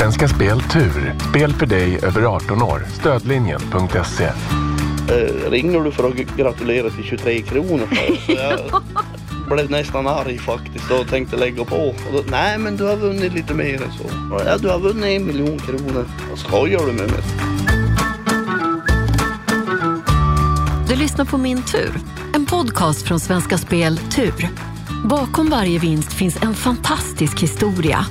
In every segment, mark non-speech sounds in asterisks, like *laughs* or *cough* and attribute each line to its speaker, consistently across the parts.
Speaker 1: Svenska Spel Tur. Spel för dig över 18 år. Stödlinjen.se.
Speaker 2: Eh, ringer du för att gratulera till 23 kronor? Så jag *laughs* blev nästan arg faktiskt och tänkte lägga på. Och då, Nej men du har vunnit lite mer än så. Ja, du har vunnit en miljon kronor. Vad skojar du med mig?
Speaker 3: Du lyssnar på Min tur, en podcast från Svenska Spel Tur. Bakom varje vinst finns en fantastisk historia.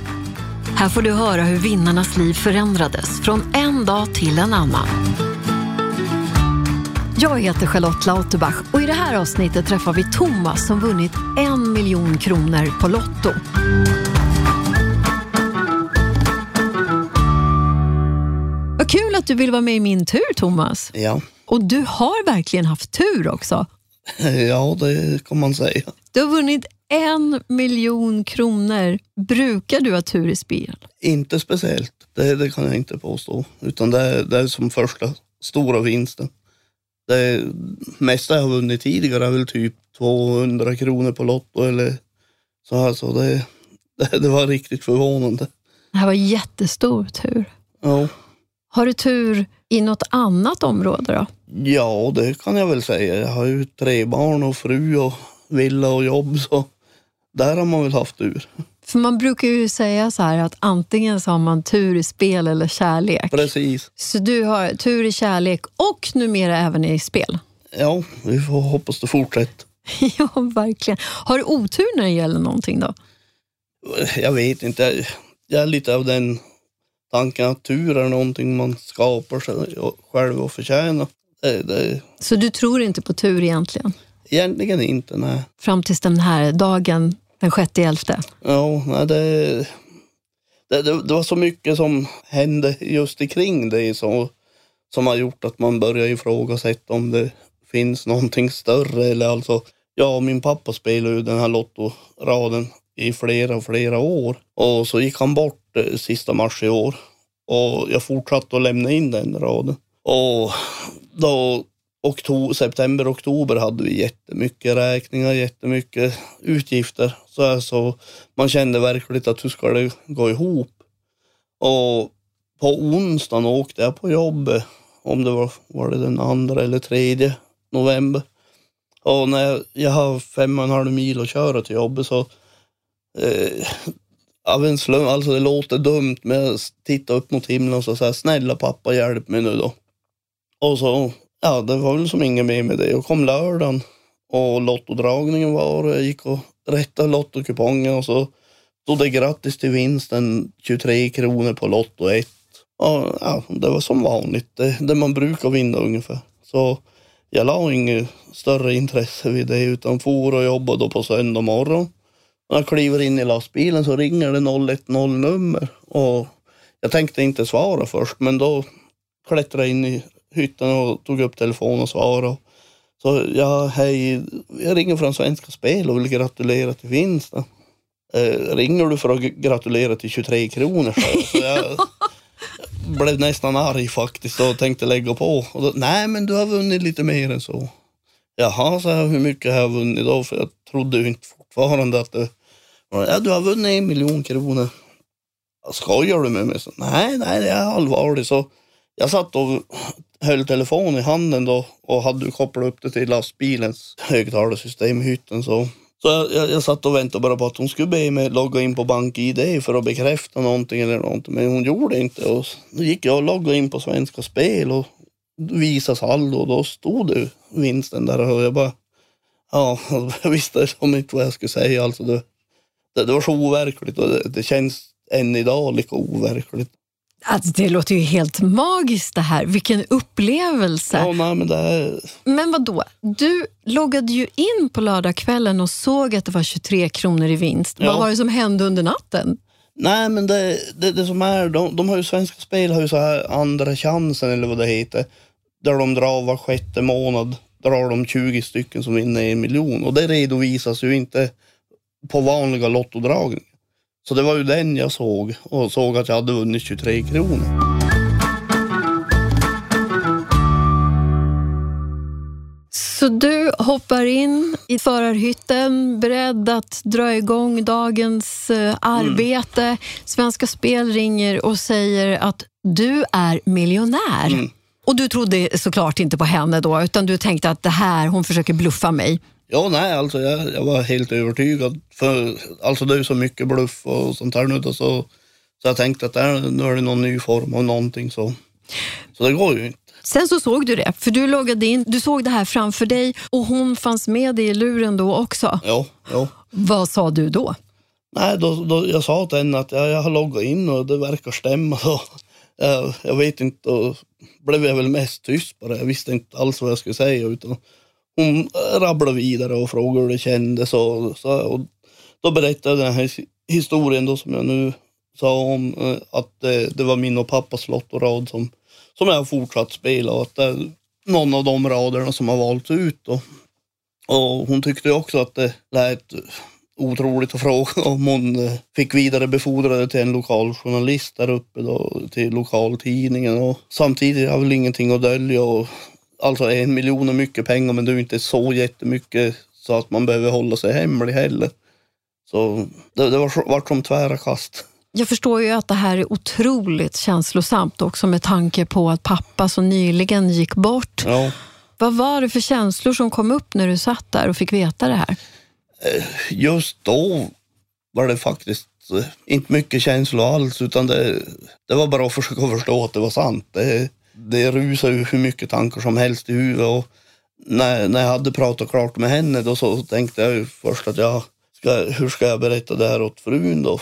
Speaker 3: Här får du höra hur vinnarnas liv förändrades från en dag till en annan. Jag heter Charlotte Lauterbach och i det här avsnittet träffar vi Thomas som vunnit en miljon kronor på Lotto. Vad kul att du vill vara med i Min tur, Thomas.
Speaker 2: Ja,
Speaker 3: Och du har verkligen haft tur också. *laughs*
Speaker 2: ja det kan man säga.
Speaker 3: Du har vunnit en miljon kronor. Brukar du ha tur i spel?
Speaker 2: Inte speciellt, det, det kan jag inte påstå. Utan det, är- det är som första stora vinsten. Det mesta jag har vunnit tidigare är väl typ 200 kronor på Lotto eller så här. Så det, det, det var riktigt förvånande.
Speaker 3: Det här var jättestor tur.
Speaker 2: Ja.
Speaker 3: Har du tur i något annat område då?
Speaker 2: ja, det kan jag väl säga. Jag har ju tre barn och fru och villa och jobb. Så där har man väl haft tur.
Speaker 3: För man brukar ju säga så här att antingen så har man tur i spel eller kärlek.
Speaker 2: Precis.
Speaker 3: Så du har tur i kärlek och numera även i spel.
Speaker 2: Ja, vi får hoppas det fortsätter. *laughs*
Speaker 3: ja, verkligen. Har du otur när det gäller någonting då?
Speaker 2: jag vet inte. Jag, jag är lite av den tanken att tur är någonting man skapar sig själv och förtjänar. Det, det,
Speaker 3: Så du tror inte på tur egentligen?
Speaker 2: egentligen inte, nej.
Speaker 3: Fram tills den här dagen, den 6 elfte.
Speaker 2: Ja, nej det, det, det, det var så mycket som hände just kring det som, som har gjort att man börjar ifrågasätta om det finns någonting större. Eller alltså, ja, min pappa spelade ju den här lottoraden i flera, flera år. Och så gick han bort eh, sista mars i år. Och jag fortsatte att lämna in den raden. Och då oktober, september, oktober hade vi jättemycket räkningar, jättemycket utgifter. Så alltså, man kände verkligen att hur ska det gå ihop? Och på onsdagen åkte jag på jobbet, om det var, var det den andra eller tredje november. Och när jag, jag har fem och en halv mil att köra till jobbet så eh, av en slump, alltså det låter dumt men jag tittar upp mot himlen och så säger snälla pappa hjälp mig nu då. Och så, ja det var väl som inget mer med det. Och kom lördagen och lottodragningen var och jag gick och rättade lottokupongen och så stod det grattis till vinsten 23 kronor på Lotto 1. Och, ja, det var som vanligt, det, det man brukar vinna ungefär. Så jag la inget större intresse vid det utan for och jobbade då på söndag morgon. När jag kliver in i lastbilen så ringer det 010-nummer och jag tänkte inte svara först men då klättrade jag in i hytten och tog upp telefonen och svarade. Så ja, hej, jag ringer från Svenska Spel och vill gratulera till vinsten. Eh, ringer du för att gratulera till 23 kronor? Så jag *laughs* blev nästan arg faktiskt och tänkte lägga på. Och då, Nej, men du har vunnit lite mer än så. Jaha, så jag, hur mycket har jag vunnit då? För jag trodde ju inte fortfarande att det ja, du har vunnit en miljon kronor. Skojar du med mig? Så, nej, nej, det är allvarligt. Så jag satt och höll telefonen i handen då och hade kopplat upp det till lastbilens högtalarsystem i hytten. Så, så jag, jag, jag satt och väntade bara på att hon skulle be mig logga in på BankID för att bekräfta någonting eller någonting. Men hon gjorde inte. Och då gick jag och loggade in på Svenska Spel och visade saldo och då stod det vinsten där och jag bara Ja, *laughs* jag visste som inte vad jag skulle säga. Alltså det, det, det var så overkligt och det, det känns än idag lika overkligt.
Speaker 3: Alltså, det låter ju helt magiskt det här. Vilken upplevelse.
Speaker 2: Ja, nej, men det är,
Speaker 3: Men vad då? Du loggade ju in på lördagskvällen och såg att det var 23 kronor i vinst.
Speaker 2: Ja.
Speaker 3: Vad var det som hände under natten?
Speaker 2: nej, men det, det, det som är, de, de har ju Svenska Spel har ju så här andra chansen eller vad det heter. Där de drar var sjätte månad, drar de 20 stycken som vinner en miljon. Och det redovisas ju inte på vanliga lottodragningar. Så det var ju den jag såg och såg att jag hade vunnit 23 kronor.
Speaker 3: Så du hoppar in i förarhytten, beredd att dra igång dagens eh, arbete. Mm. Svenska Spel ringer och säger att du är miljonär. Mm. Och du trodde såklart inte på henne då, utan du tänkte att det här, hon försöker bluffa mig.
Speaker 2: Ja, nej, alltså jag, jag var helt övertygad. För alltså det är så mycket bluff och sånt här nu då, så, så jag tänkte att där, nu är det någon ny form av någonting så. Så det går ju inte.
Speaker 3: Sen så såg du det, för du loggade in, du såg det här framför dig och hon fanns med dig i luren då också.
Speaker 2: Ja, ja.
Speaker 3: Vad sa du då?
Speaker 2: Nej, då, då, jag sa till henne att jag, jag har loggat in och det verkar stämma. Så, jag, jag vet inte, då blev jag väl mest tyst bara. Jag visste inte alls vad jag skulle säga. Utan hon rabblade vidare och frågade hur det kändes. Och, så, och då berättade jag den här historien då som jag nu sa om eh, att det, det var min och pappas lottorad som som jag har fortsatt spela och att det är någon av de raderna som har valts ut. Då. Och hon tyckte också att det lät otroligt att fråga *laughs* om hon fick vidarebefordra det till en lokal journalist där uppe då, till lokaltidningen. Och samtidigt har jag väl ingenting att dölja. Och, alltså en miljon är mycket pengar men det är inte så jättemycket så att man behöver hålla sig hemlig heller. Så det, det var, var som tvära kast.
Speaker 3: Jag förstår ju att det här är otroligt känslosamt också med tanke på att pappa så nyligen gick bort.
Speaker 2: Ja.
Speaker 3: Vad var det för känslor som kom upp när du satt där och fick veta det här?
Speaker 2: Eh, just då var det faktiskt eh, inte mycket känslor alls, utan det, det var bara att försöka förstå att det var sant. Det, det rusade ju hur mycket tankar som helst i huvudet. Och när, när jag hade pratat klart med henne då så tänkte jag först att jag ska, hur ska jag berätta det här åt frun då?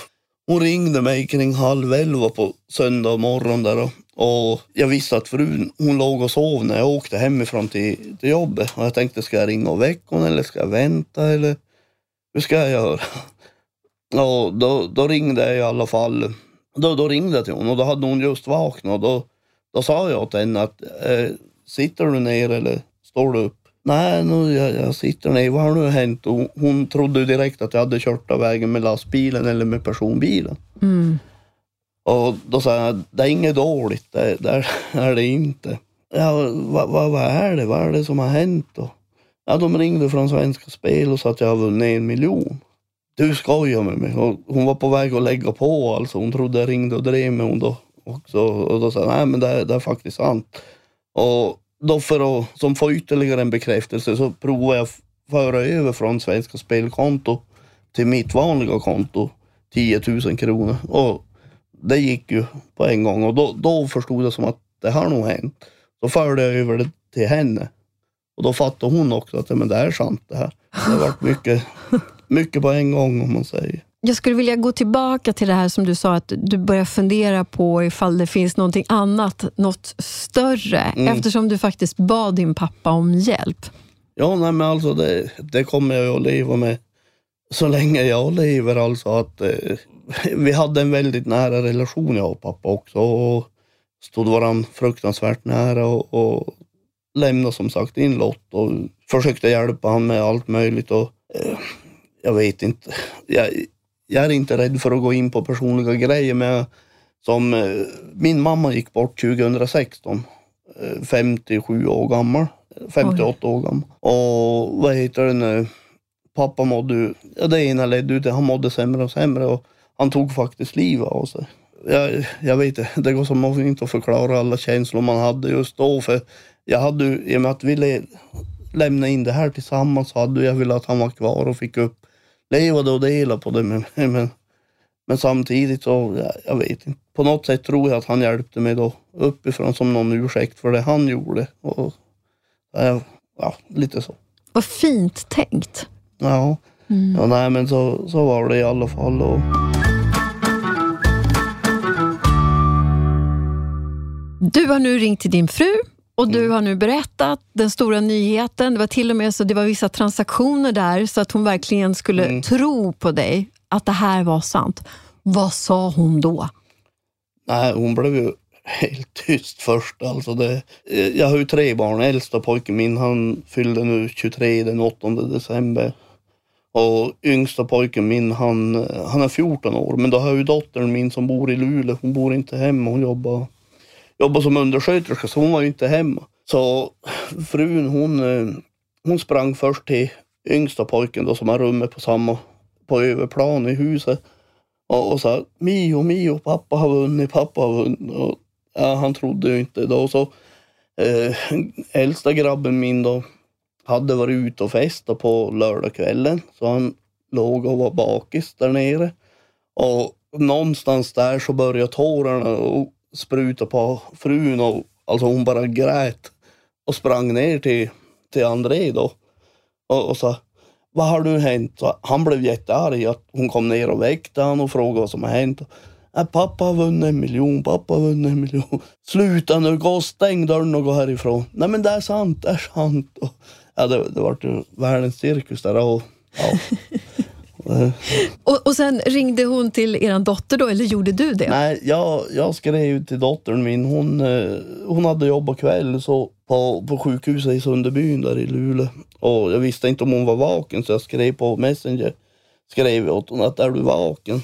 Speaker 2: Hon ringde mig kring halv elva på söndag morgon där och jag visste att frun hon låg och sov när jag åkte hemifrån till, till jobbet. Och jag tänkte, ska jag ringa och väcka hon eller ska jag vänta eller hur ska jag göra? Och då, då ringde jag i alla fall. Då, då ringde jag till hon och då hade hon just vaknat. Och då, då sa jag till henne att eh, sitter du ner eller står du upp? Nej, nu, jag, jag sitter ner. Vad har nu hänt? Och hon trodde direkt att jag hade kört av vägen med lastbilen eller med personbilen.
Speaker 3: Mm.
Speaker 2: Och då sa jag, det är inget dåligt, det, det är det inte. Ja, vad, vad, vad, är det? Vad är det som har hänt då? Ja, de ringde från Svenska Spel och sa att jag har vunnit en miljon. Du skojar med mig. Och hon var på väg att lägga på alltså. Hon trodde jag ringde och drev med hon då också. Och då sa jag, nej men det, det är faktiskt sant. Och då för att som få ytterligare en bekräftelse så provade jag föra över från Svenska Spelkonto till mitt vanliga konto 10 000 kronor. Och det gick ju på en gång och då, då förstod jag som att det har nog hänt. Så förde jag över det till henne. Och då fattade hon också att men det är sant det här. Det har varit mycket, mycket på en gång om man säger.
Speaker 3: Jag skulle vilja gå tillbaka till det här som du sa, att du börjar fundera på ifall det finns någonting annat, något större, mm. eftersom du faktiskt bad din pappa om hjälp.
Speaker 2: Ja, nej, men alltså det, det kommer jag att leva med så länge jag lever. Alltså att, eh, vi hade en väldigt nära relation jag och pappa också. Och stod varandra fruktansvärt nära och, och lämnade som sagt in Lott och försökte hjälpa honom med allt möjligt. Och, eh, jag vet inte. Jag, jag är inte rädd för att gå in på personliga grejer, men som eh, min mamma gick bort 2016, 57 eh, år gammal, 58 Oj. år gammal. Och vad heter det nu, pappa mådde, ja det ena ledde ut han mådde sämre och sämre och han tog faktiskt livet av sig. Jag, jag vet inte, det går som inte att förklara alla känslor man hade just då. För jag hade, i och med att vi lämnade in det här tillsammans, så hade jag velat att han var kvar och fick upp levade och dela på det med mig. *laughs* Men, men samtidigt så, jag, jag vet inte. På något sätt tror jag att han hjälpte mig då uppifrån som någon ursäkt för det han gjorde. Och, ja, lite så.
Speaker 3: Vad fint tänkt.
Speaker 2: Ja, mm. ja nej, men så, så var det i alla fall. Och...
Speaker 3: Du har nu ringt till din fru och du mm. har nu berättat den stora nyheten. Det var till och med så det var vissa transaktioner där så att hon verkligen skulle mm. tro på dig, att det här var sant. Vad sa hon då?
Speaker 2: Nej, hon blev ju helt tyst först. Alltså det, jag har ju tre barn. Äldsta pojken min han fyllde nu 23 den 8 december. Och yngsta pojken min han, han är 14 år. Men då har jag ju dottern min som bor i Luleå. Hon bor inte hemma. Hon jobbar jobbade som undersköterska så hon var ju inte hemma. Så frun hon, eh, hon sprang först till yngsta pojken då som har rummet på samma, på överplan i huset. Och, och sa Mio, Mio, pappa har vunnit, pappa har vunnit. Och, ja, han trodde ju inte då. Så eh, äldsta grabben min då hade varit ute och festat på lördagskvällen. Så han låg och var bakis där nere. Och någonstans där så började tårarna och spruta på frun och alltså hon bara grät och sprang ner till, till André då och, och sa vad har nu hänt? Så han blev jättearg att hon kom ner och väckte honom och frågade vad som har hänt. Äh, pappa har vunnit en miljon, pappa har vunnit en miljon. Sluta nu, gå och stäng dörren och gå härifrån. Nej men det är sant, det är sant. Och, ja, det, det var ju världens cirkus där. Och, ja. *laughs*
Speaker 3: och, och sen ringde hon till er dotter då, eller gjorde du det?
Speaker 2: Nej, jag, jag skrev till dottern min. Hon, eh, hon hade jobbat kväll så på, på sjukhuset i Sunderbyn där i Luleå. Och jag visste inte om hon var vaken så jag skrev på Messenger. Skrev åt hon att är du vaken?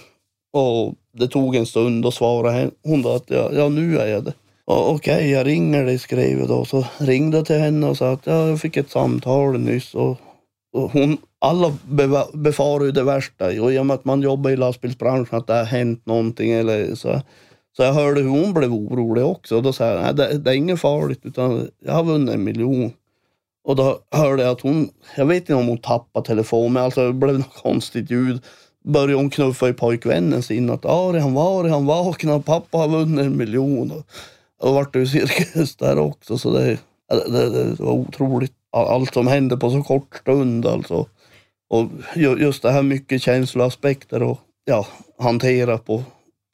Speaker 2: Och det tog en stund och svarade hon då att ja, ja nu är jag det. Okej, okay, jag ringer dig skrev jag då. Så ringde jag till henne och sa att ja, jag fick ett samtal nyss. Och, och hon, alla befarar ju det värsta. Och i och med att man jobbar i lastbilsbranschen att det har hänt någonting eller så. Så jag hörde hur hon blev orolig också. Och då sa jag, nej det, det är inget farligt utan jag har vunnit en miljon. Och då hörde jag att hon, jag vet inte om hon tappade telefonen, men alltså det blev något konstigt ljud. Började hon knuffa i pojkvännen sin att Arian, var är han vakna? Pappa har vunnit en miljon. Och, och vart det ju cirkus där också. Så det, det, det var otroligt. Allt som hände på så kort stund alltså. Och just det här mycket känsloaspekter och ja, hantera på,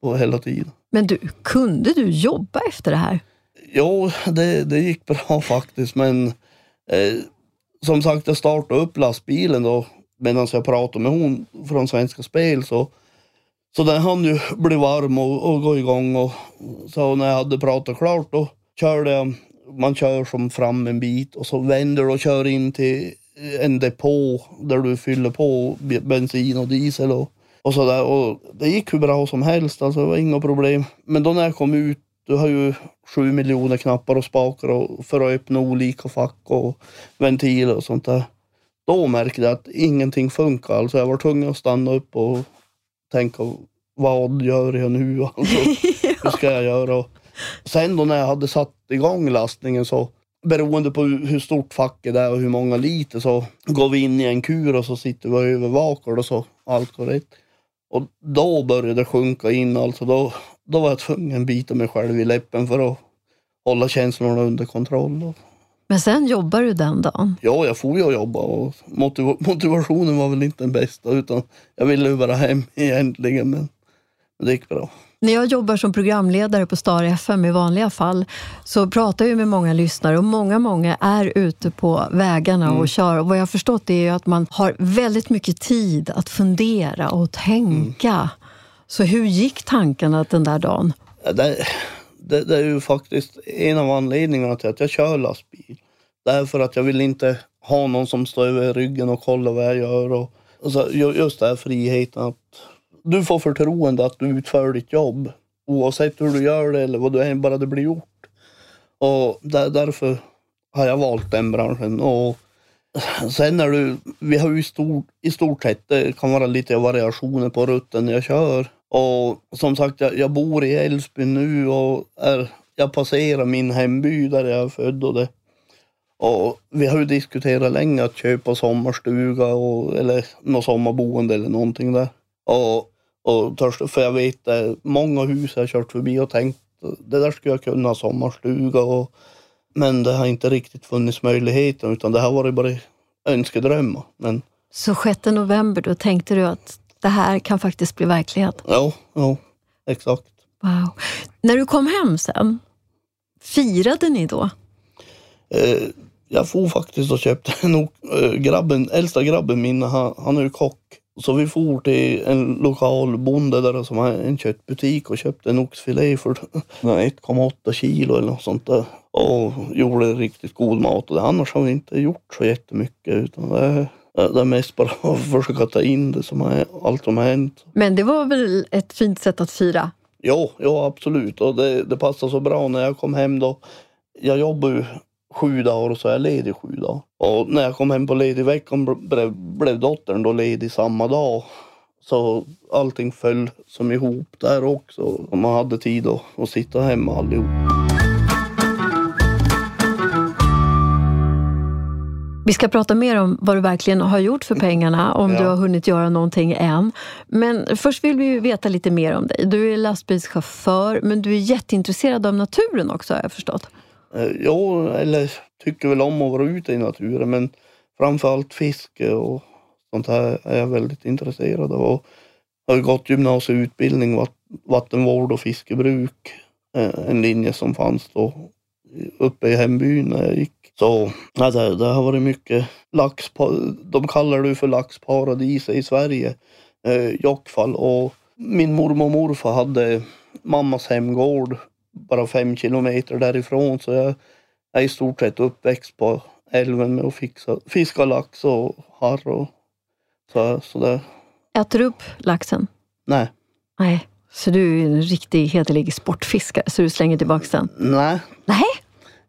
Speaker 2: på hela tiden.
Speaker 3: Men du, kunde du jobba efter det här?
Speaker 2: Jo, det, det gick bra *laughs* faktiskt. Men eh, som sagt, jag startade upp lastbilen då medan jag pratade med hon från Svenska Spel. Så, så den hann ju bli varm och, och gå igång. Och, så när jag hade pratat klart då körde jag, man kör som fram en bit och så vänder och kör in till en depå där du fyller på bensin och diesel. Och, och sådär. Och det gick hur bra som helst, alltså det var inga problem. Men då när jag kom ut, du har ju sju miljoner knappar och spakar och för att öppna olika fack och ventiler och sånt där. Då märkte jag att ingenting funkar. Alltså jag var tvungen att stanna upp och tänka, vad gör jag nu? *laughs* Alltså, hur ska jag göra? Och sen då när jag hade satt igång lastningen så beroende på hur stort facket är och hur många liter så går vi in i en kur och så sitter vi och övervakar och så allt går rätt. Och då började det sjunka in alltså. Då, då var jag tvungen att bita mig själv i läppen för att hålla känslorna under kontroll.
Speaker 3: Men sen jobbar du den dagen?
Speaker 2: Ja, jag får ju att jobba och motiv motivationen var väl inte den bästa utan jag ville ju bara hem egentligen men det gick bra.
Speaker 3: När jag jobbar som programledare på Star FM i vanliga fall så pratar jag med många lyssnare och många, många är ute på vägarna mm. och kör. Och vad jag har förstått är att man har väldigt mycket tid att fundera och tänka. Mm. Så hur gick tankarna den där dagen?
Speaker 2: Det, det, det, är ju faktiskt en av anledningarna till att jag kör lastbil. Därför att jag vill inte ha någon som står över ryggen och kollar vad jag gör. Och, och så, just den här friheten att du får förtroende att du utför ditt jobb. Oavsett hur du gör det eller vad du är, bara det blir gjort. Och där, därför har jag valt den branschen. Och sen när du, vi har ju stor, i stort sett, det kan vara lite variationer på rutten jag kör. Och som sagt, jag, jag bor i Älvsbyn nu och är, jag passerar min hemby där jag är född. Och det. Och vi har ju diskuterat länge att köpa sommarstuga och, eller något sommarboende eller någonting där. Och och törs, för jag vet att många hus jag kört förbi och tänkt det där skulle jag kunna sommarstuga. Och, men det har inte riktigt funnits möjligheten utan det har varit bara önskedrömmar. Men,
Speaker 3: så 6 november då tänkte du att det här kan faktiskt bli verklighet?
Speaker 2: Ja, ja exakt.
Speaker 3: Wow. När du kom hem sen, firade ni då?
Speaker 2: Eh, jag får faktiskt och köpte *laughs* en äh, grabben, äldsta grabben min, han, han är ju kock. Så vi for till en lokal bonde där som har en köttbutik och köpte en oxfilé för *laughs* 1,8 kilo eller något sånt där. Och gjorde riktigt god mat. Och det, annars har vi inte gjort så jättemycket utan det det är mest bara *laughs* att försöka ta in det som är, allt som har hänt.
Speaker 3: Men det var väl ett fint sätt att fira?
Speaker 2: Ja, ja absolut. Och det, det passade så bra när jag kom hem då. Jag jobbar ju sju dagar och så är jag ledig sju dagar. Och när jag kom hem på ledig veckan blev, blev dottern då ledig samma dag. Så allting föll som ihop där också. Man hade tid att, att sitta hemma allihop.
Speaker 3: Vi ska prata mer om vad du verkligen har gjort för pengarna, om
Speaker 2: Ja.
Speaker 3: du har hunnit göra någonting än. Men först vill vi veta lite mer om dig. Du är lastbilschaufför, men du är jätteintresserad av naturen också har jag förstått.
Speaker 2: Eh, ja, Jo, eller tycker väl om att vara ute i naturen men framförallt fiske och sånt här är jag väldigt intresserad av. Och har gått gymnasieutbildning, vattenvård och fiskebruk. Eh, en linje som fanns då uppe i hembyn när jag gick. Så ja, det, det har varit mycket lax, de kallar det för laxparadis i Sverige, eh, Jokkfall. Och min mormor och morfar hade mammas hemgård bara fem kilometer därifrån. Så jag är i stort sett uppväxt på älven med att fixa, fiska lax och harr och så, så
Speaker 3: Äter du upp laxen?
Speaker 2: nej,
Speaker 3: Nej. Så du är en riktig hederlig sportfiskare, så du slänger tillbaka den?
Speaker 2: nej,
Speaker 3: Nej,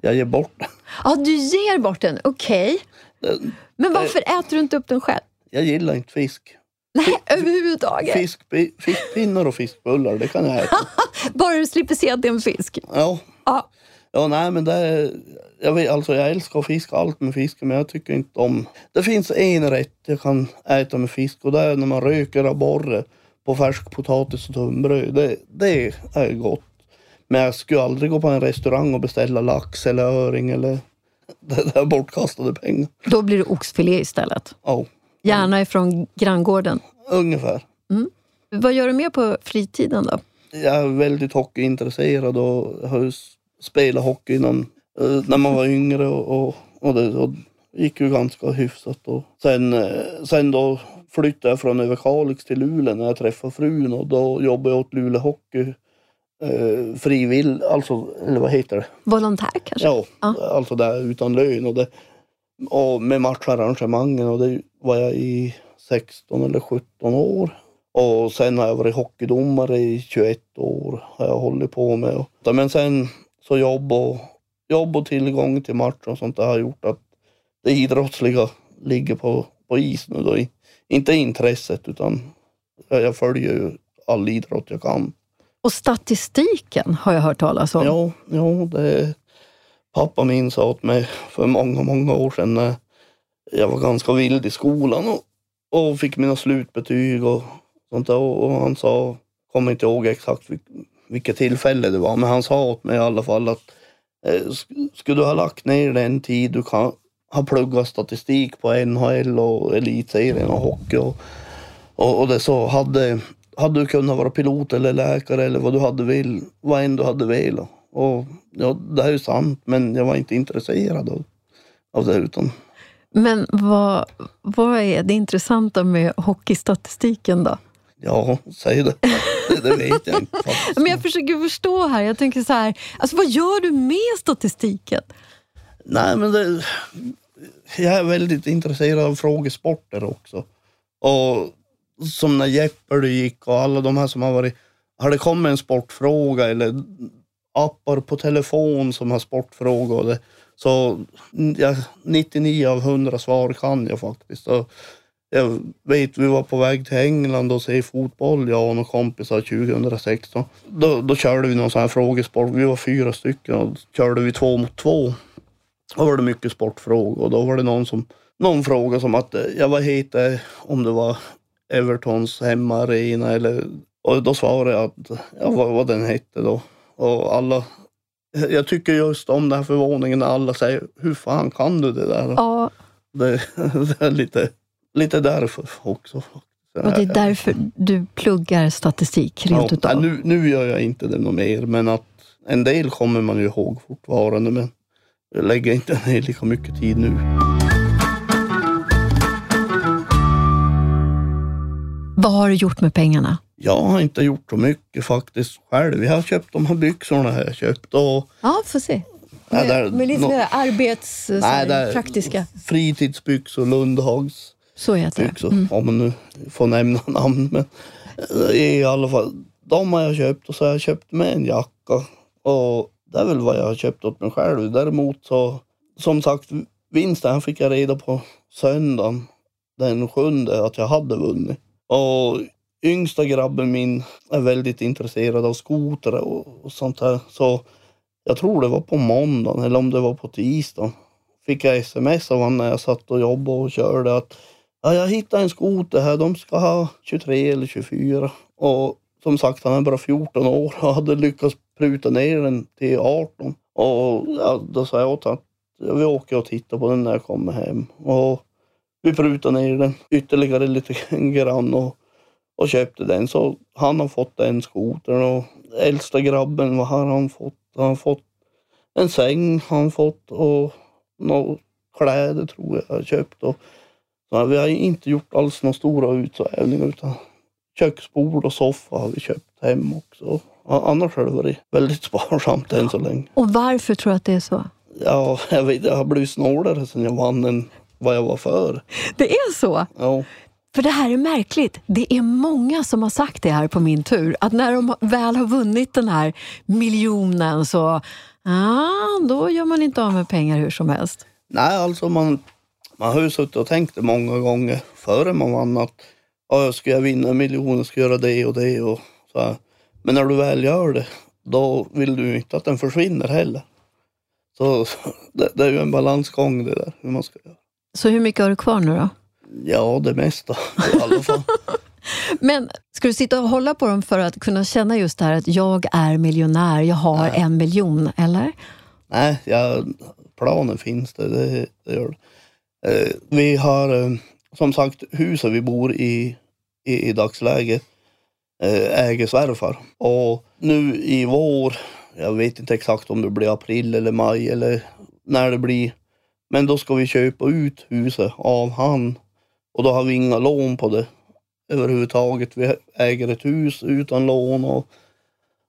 Speaker 2: jag ger bort den.
Speaker 3: ja, du ger bort den. Okej.
Speaker 2: Den-
Speaker 3: Men varför äter du inte upp den själv?
Speaker 2: Jag gillar inte fisk.
Speaker 3: Nej, överhuvudtaget.
Speaker 2: Fisk, fiskpinnar och fiskbullar, det kan jag äta. *laughs*
Speaker 3: Bara du slipper se att det är en fisk.
Speaker 2: Ja,
Speaker 3: Ja.
Speaker 2: ja nej men det är, jag, vet, alltså, jag älskar att fiska allt med fisk men jag tycker inte om... Det finns en rätt jag kan äta med fisk och det är när man röker abborre på färsk potatis och tunnbröd. Det, det är gott. Men jag skulle aldrig gå på en restaurang och beställa lax eller öring eller... *laughs* Det är bortkastade pengar.
Speaker 3: Då blir det oxfilé istället.
Speaker 2: Ja,
Speaker 3: Gärna ifrån granngården.
Speaker 2: ungefär.
Speaker 3: Vad gör du mer på fritiden då?
Speaker 2: jag är väldigt hockeyintresserad och har spelat hockey innan, eh, när man var yngre och, och, och det och gick ju ganska hyfsat. Och sen, eh, sen då flyttade jag från Överkalix till Luleå när jag träffade frun och då jobbade jag åt Luleå Hockey eh, frivill, alltså, eller vad heter det?
Speaker 3: Volontär kanske?
Speaker 2: Ja,
Speaker 3: Ja.
Speaker 2: alltså där utan lön och, det, och med matcharrangemangen och det var jag i 16 eller 17 år. Och sen har jag varit hockeydomare i 21 år har jag hållit på med. Men sen så jobb och, jobb och tillgång till match och sånt där har gjort att det idrottsliga ligger på, på is nu då. Inte intresset utan jag jag följer ju all idrott jag kan.
Speaker 3: Och statistiken har jag hört talas om.
Speaker 2: Ja, ja det pappa min sa åt mig för många, många år sedan när jag var ganska vild i skolan och, och fick mina slutbetyg och sånt där. Och, och han sa, kommer inte ihåg exakt vil, vilket tillfälle det var, men han sa åt mig i alla fall att eh, skulle du ha lagt ner den tid du kan ha pluggat statistik på NHL och elitserien och hockey och, och, och det så hade, hade du kunnat vara pilot eller läkare eller vad du hade vill, vad än du hade velat. Och ja, det är ju sant, men jag var inte intresserad av, av det utan
Speaker 3: Men vad, vad är det intressanta med hockeystatistiken då?
Speaker 2: ja, säg det. Det, det vet jag inte *laughs* faktiskt.
Speaker 3: Men jag försöker förstå här. Jag tänker så här, alltså vad gör du med statistiken?
Speaker 2: Nej, men det, jag är väldigt intresserad av frågesporter också. Och som när Jeopardy gick och alla de här som har varit, har det kommit en sportfråga eller appar på telefon som har sportfrågor och det, så ja, 99 av 100 svar kan jag faktiskt. Så jag vet, vi var på väg till England och se fotboll, jag och några kompisar 2016. Då, då körde vi någon sån här frågesport. Vi var fyra stycken och körde vi två mot två. Då var det mycket sportfrågor och då var det någon som någon fråga som att jag ja, vad heter om det var Evertons hemmaarena eller och då svarade jag att ja, vad, vad den hette då. Och alla jag tycker just om den här förvåningen när alla säger hur fan kan du det där?
Speaker 3: Ja,
Speaker 2: Det, *laughs* det är lite, lite därför också.
Speaker 3: och det är därför du pluggar statistik rent
Speaker 2: ja,
Speaker 3: utav.
Speaker 2: nu, nu gör jag inte det något mer, men att en del kommer man ju ihåg fortfarande. Men jag lägger inte ner lika mycket tid nu.
Speaker 3: Vad har du gjort med pengarna?
Speaker 2: Jag har inte gjort så mycket faktiskt själv. Jag har köpt de här byxorna jag köpt och
Speaker 3: Ja, får se.
Speaker 2: Nej, där-
Speaker 3: med lite mer arbets... här,
Speaker 2: där-
Speaker 3: praktiska.
Speaker 2: fritidsbyxor, Lundhags
Speaker 3: Så heter det.
Speaker 2: byxor.
Speaker 3: Mm.
Speaker 2: Om man nu får nämna *laughs* namn. Men i alla fall, de har jag köpt och så har jag köpt med en jacka. Och det är väl vad jag har köpt åt mig själv. Däremot så som sagt, vinsten fick jag reda på söndagen den sjunde att jag hade vunnit. Och yngsta grabben min är väldigt intresserad av skotrar och, och sånt här. Så jag tror det var på måndagen eller om det var på tisdagen. Fick jag sms av honom när jag satt och jobbade och körde att ja, jag hittade en skoter här. De ska ha 23 eller 24. Och som sagt, han är bara 14 år och hade lyckats pruta ner den till 18. Och ja, då sa jag åt honom att vi åker och tittar på den när jag kommer hem. Och vi prutade ner den ytterligare lite *laughs* grann och, och köpte den. Så han har fått den skotern och äldsta grabben, vad har han fått? Han har fått en säng har han fått och några kläder tror jag har köpt. Och, så vi har inte gjort alls några stora utsvävningar utan köksbord och soffa har vi köpt hem också. Annars har det varit väldigt *laughs* sparsamt än så länge.
Speaker 3: Och varför tror du att det är så?
Speaker 2: Ja, jag vet jag har blivit snålare sen jag vann än vad jag var för.
Speaker 3: Det är så?
Speaker 2: Ja.
Speaker 3: För det här är märkligt. Det är många som har sagt det här på min tur. Att när de väl har vunnit den här miljonen så ah, då gör man inte av med pengar hur som helst.
Speaker 2: Nej, alltså man, man har ju suttit och tänkt det många gånger före man vann att ja, ska jag vinna en miljon, ska jag göra det och det och så här. Men när du väl gör det, då vill du inte att den försvinner heller. Så det, det är ju en balansgång det där, hur man ska göra.
Speaker 3: Så hur mycket har du kvar nu då?
Speaker 2: Ja, det mesta i alla fall. *laughs*
Speaker 3: Men ska du sitta och hålla på dem för att kunna känna just det här att jag är miljonär, jag har Nej. en miljon, eller?
Speaker 2: Nej, ja, planen finns det, det, det gör det. Eh, vi har eh, som sagt huset vi bor i i, i dagsläget eh, äger svärfar. Och nu i vår, jag vet inte exakt om det blir april eller maj eller när det blir, men då ska vi köpa ut huset av han och då har vi inga lån på det överhuvudtaget. Vi äger ett hus utan lån och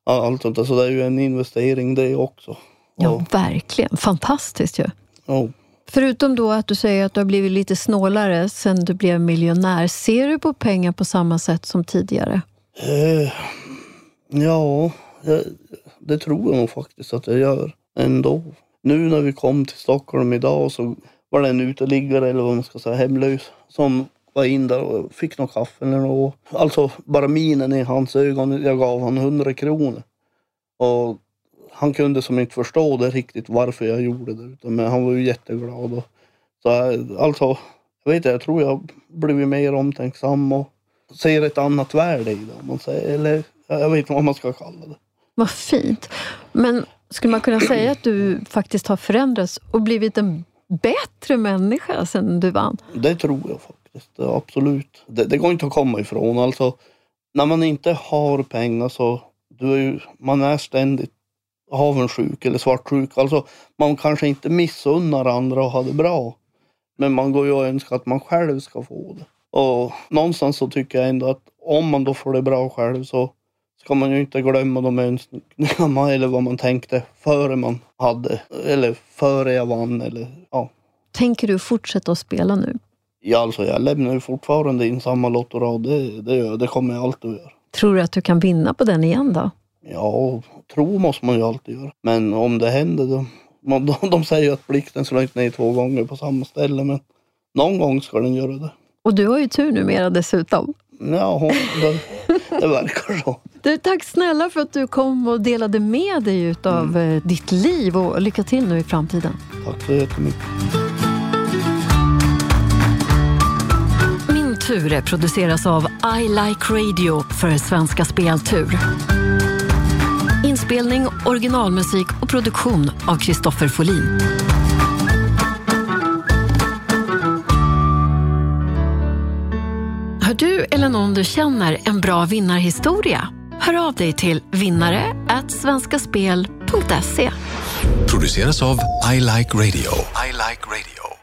Speaker 2: allt sånt där. Så det är ju en investering det också.
Speaker 3: Ja, verkligen. Fantastiskt ju.
Speaker 2: Ja.
Speaker 3: Förutom då att du säger att du har blivit lite snålare sen du blev miljonär. Ser du på pengar på samma sätt som tidigare?
Speaker 2: Eh, ja, det tror jag nog faktiskt att jag gör ändå. Nu när vi kom till Stockholm idag så var det en uteliggare, eller vad man ska säga, hemlös, som var in där och fick något kaffe eller något. Alltså bara minen i hans ögon, jag gav honom 100 kronor. Och han kunde som inte förstå det riktigt varför jag gjorde det. Men han var ju jätteglad. Och, så alltså, jag vet inte, jag tror jag har blivit mer omtänksam och ser ett annat värde i det. Om man säger, eller jag vet inte vad man ska kalla det.
Speaker 3: Vad fint. Men skulle man kunna säga att du faktiskt har förändrats och blivit en bättre människa sen du vann?
Speaker 2: Det tror jag faktiskt. Absolut. Det, det går inte att komma ifrån. Alltså, när man inte har pengar så du är ju, man är ständigt avundsjuk eller svartsjuk. Alltså, man kanske inte missunnar andra att ha det bra. Men man går ju och önskar att man själv ska få det. Och någonstans så tycker jag ändå att om man då får det bra själv så ska man ju inte glömma de önskningarna *laughs* eller vad man tänkte före man hade, eller före jag vann. Eller, ja.
Speaker 3: Tänker du fortsätta att spela nu?
Speaker 2: Ja, alltså jag lämnar ju fortfarande in samma lottorad. Det, det, det kommer jag alltid att göra.
Speaker 3: Tror du att du kan vinna på den igen då?
Speaker 2: Ja, tro måste man ju alltid göra. Men om det händer då. *laughs* De, de säger ju att blixten slår inte ner två gånger på samma ställe, men någon gång ska den göra det.
Speaker 3: Och du har ju tur numera dessutom.
Speaker 2: Ja, det, *laughs* *laughs* det verkar så.
Speaker 3: Du, tack snälla för att du kom och delade med dig av mm. Eh, ditt liv och lycka till nu i framtiden.
Speaker 2: Tack så jättemycket.
Speaker 3: Min tur produceras av I Like Radio för Svenska Speltur. Inspelning, originalmusik och produktion av Kristoffer Folin. Har du eller någon du känner en bra vinnarhistoria? Hör av dig till vinnare svenskaspel.se.
Speaker 4: Produceras av I Like Radio. I like radio.